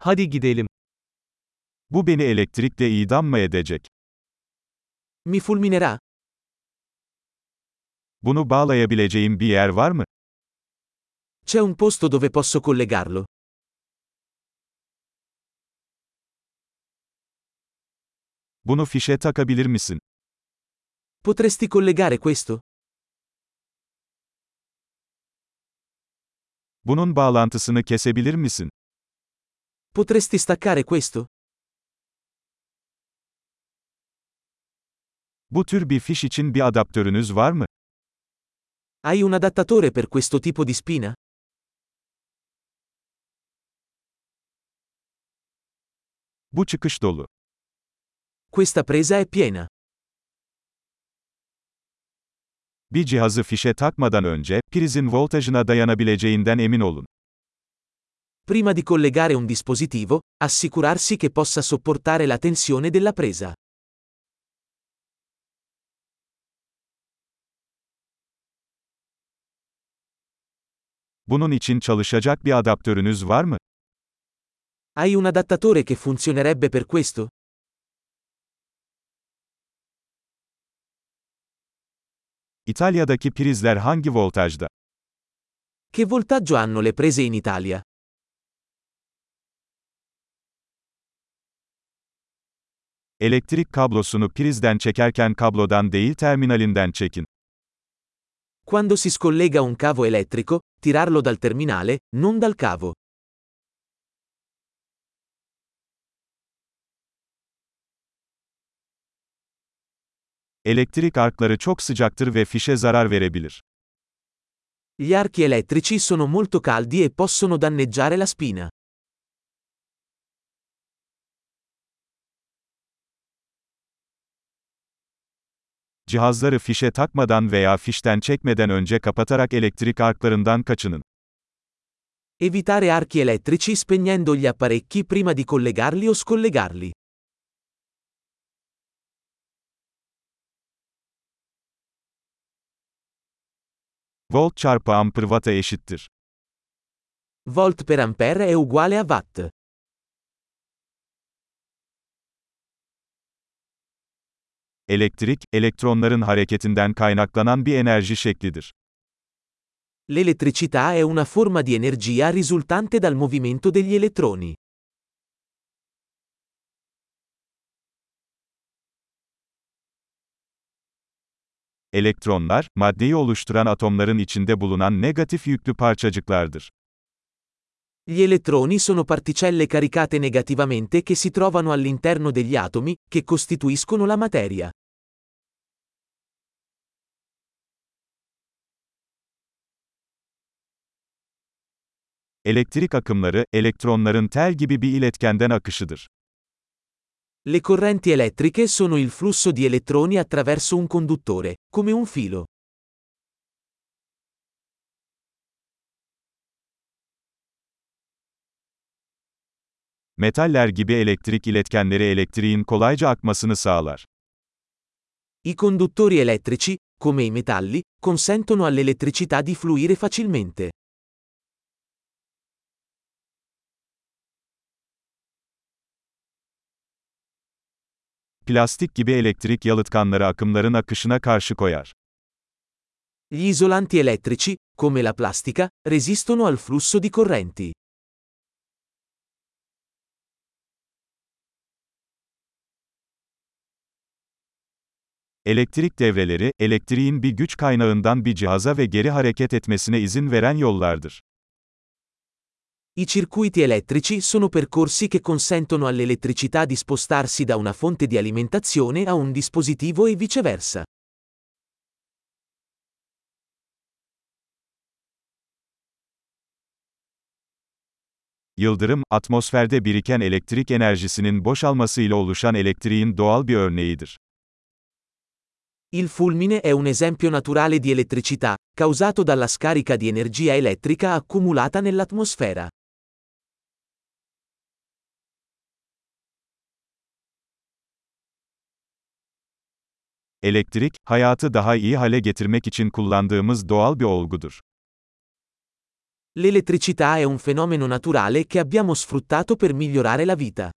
Hadi gidelim. Bu beni elektrikle idam mı edecek? Mi fulminerà? Bunu bağlayabileceğim bir yer var mı? C'è un posto dove posso collegarlo? Bunu fişe takabilir misin? Potresti collegare questo? Bunun bağlantısını kesebilir misin? Potresti staccare questo? Bu tür bir fiş için bir adaptörünüz var mı? Hai un adattatore per questo tipo di spina? Bu çıkış dolu. Questa presa è piena. Bir cihazı fişe takmadan önce, prizin voltajına dayanabileceğinden emin olun. Prima di collegare un dispositivo, assicurarsi che possa sopportare la tensione della presa. Bunun için çalışacak bir adaptörünüz var mı? Hai un adattatore che funzionerebbe per questo? İtalya'daki prizler hangi voltajda? Che voltaggio hanno le prese in Italia? Elektrik kablosunu prizden çekerken kablodan değil terminalinden çekin. Quando si scollega un cavo elettrico, tirarlo dal terminale, non dal cavo. Elektrik arkları çok sıcaktır ve fişe zarar verebilir. Gli archi elettrici sono molto caldi e possono danneggiare la spina. Cihazları fişe takmadan veya fişten çekmeden önce kapatarak elektrik arklarından kaçının. Evitare archi elettrici spegnendo gli apparecchi prima di collegarli o scollegarli. Volt çarpı amper watt'a eşittir. Volt per ampere è uguale a watt. Elektrik, elektronların hareketinden kaynaklanan bir enerji şeklidir. L'elettricità è una forma di energia risultante dal movimento degli elettroni. Elektronlar, maddeyi oluşturan atomların içinde bulunan negatif yüklü parçacıklardır. Gli elettroni sono particelle caricate negativamente che si trovano all'interno degli atomi, che costituiscono la materia. Elektrik akımları, elektronların tel gibi bir iletkenden akışıdır. Le correnti elettriche sono il flusso di elettroni attraverso un conduttore, come un filo. Metaller gibi elektrik iletkenleri elektriğin kolayca akmasını sağlar. I conduttori elettrici, come i metalli, consentono all'elettricità di fluire facilmente. Plastik gibi elektrik yalıtkanları akımların akışına karşı koyar. Gli isolanti elettrici, come la plastica, resistono al flusso di correnti. Elektrik devreleri, elektriğin bir güç kaynağından bir cihaza ve geri hareket etmesine izin veren yollardır. I circuiti elettrici sono percorsi che consentono all'elettricità di spostarsi da una fonte di alimentazione a un dispositivo e viceversa. Yıldırım, atmosferde biriken elektrik enerjisinin boşalmasıyla oluşan elektriğin doğal bir örneğidir. Il fulmine è un esempio naturale di elettricità, causato dalla scarica di energia elettrica accumulata nell'atmosfera. Elektrik, hayatı daha iyi hale getirmek için kullandığımız doğal bir olgudur. L'elettricità è un fenomeno naturale che abbiamo sfruttato per migliorare la vita.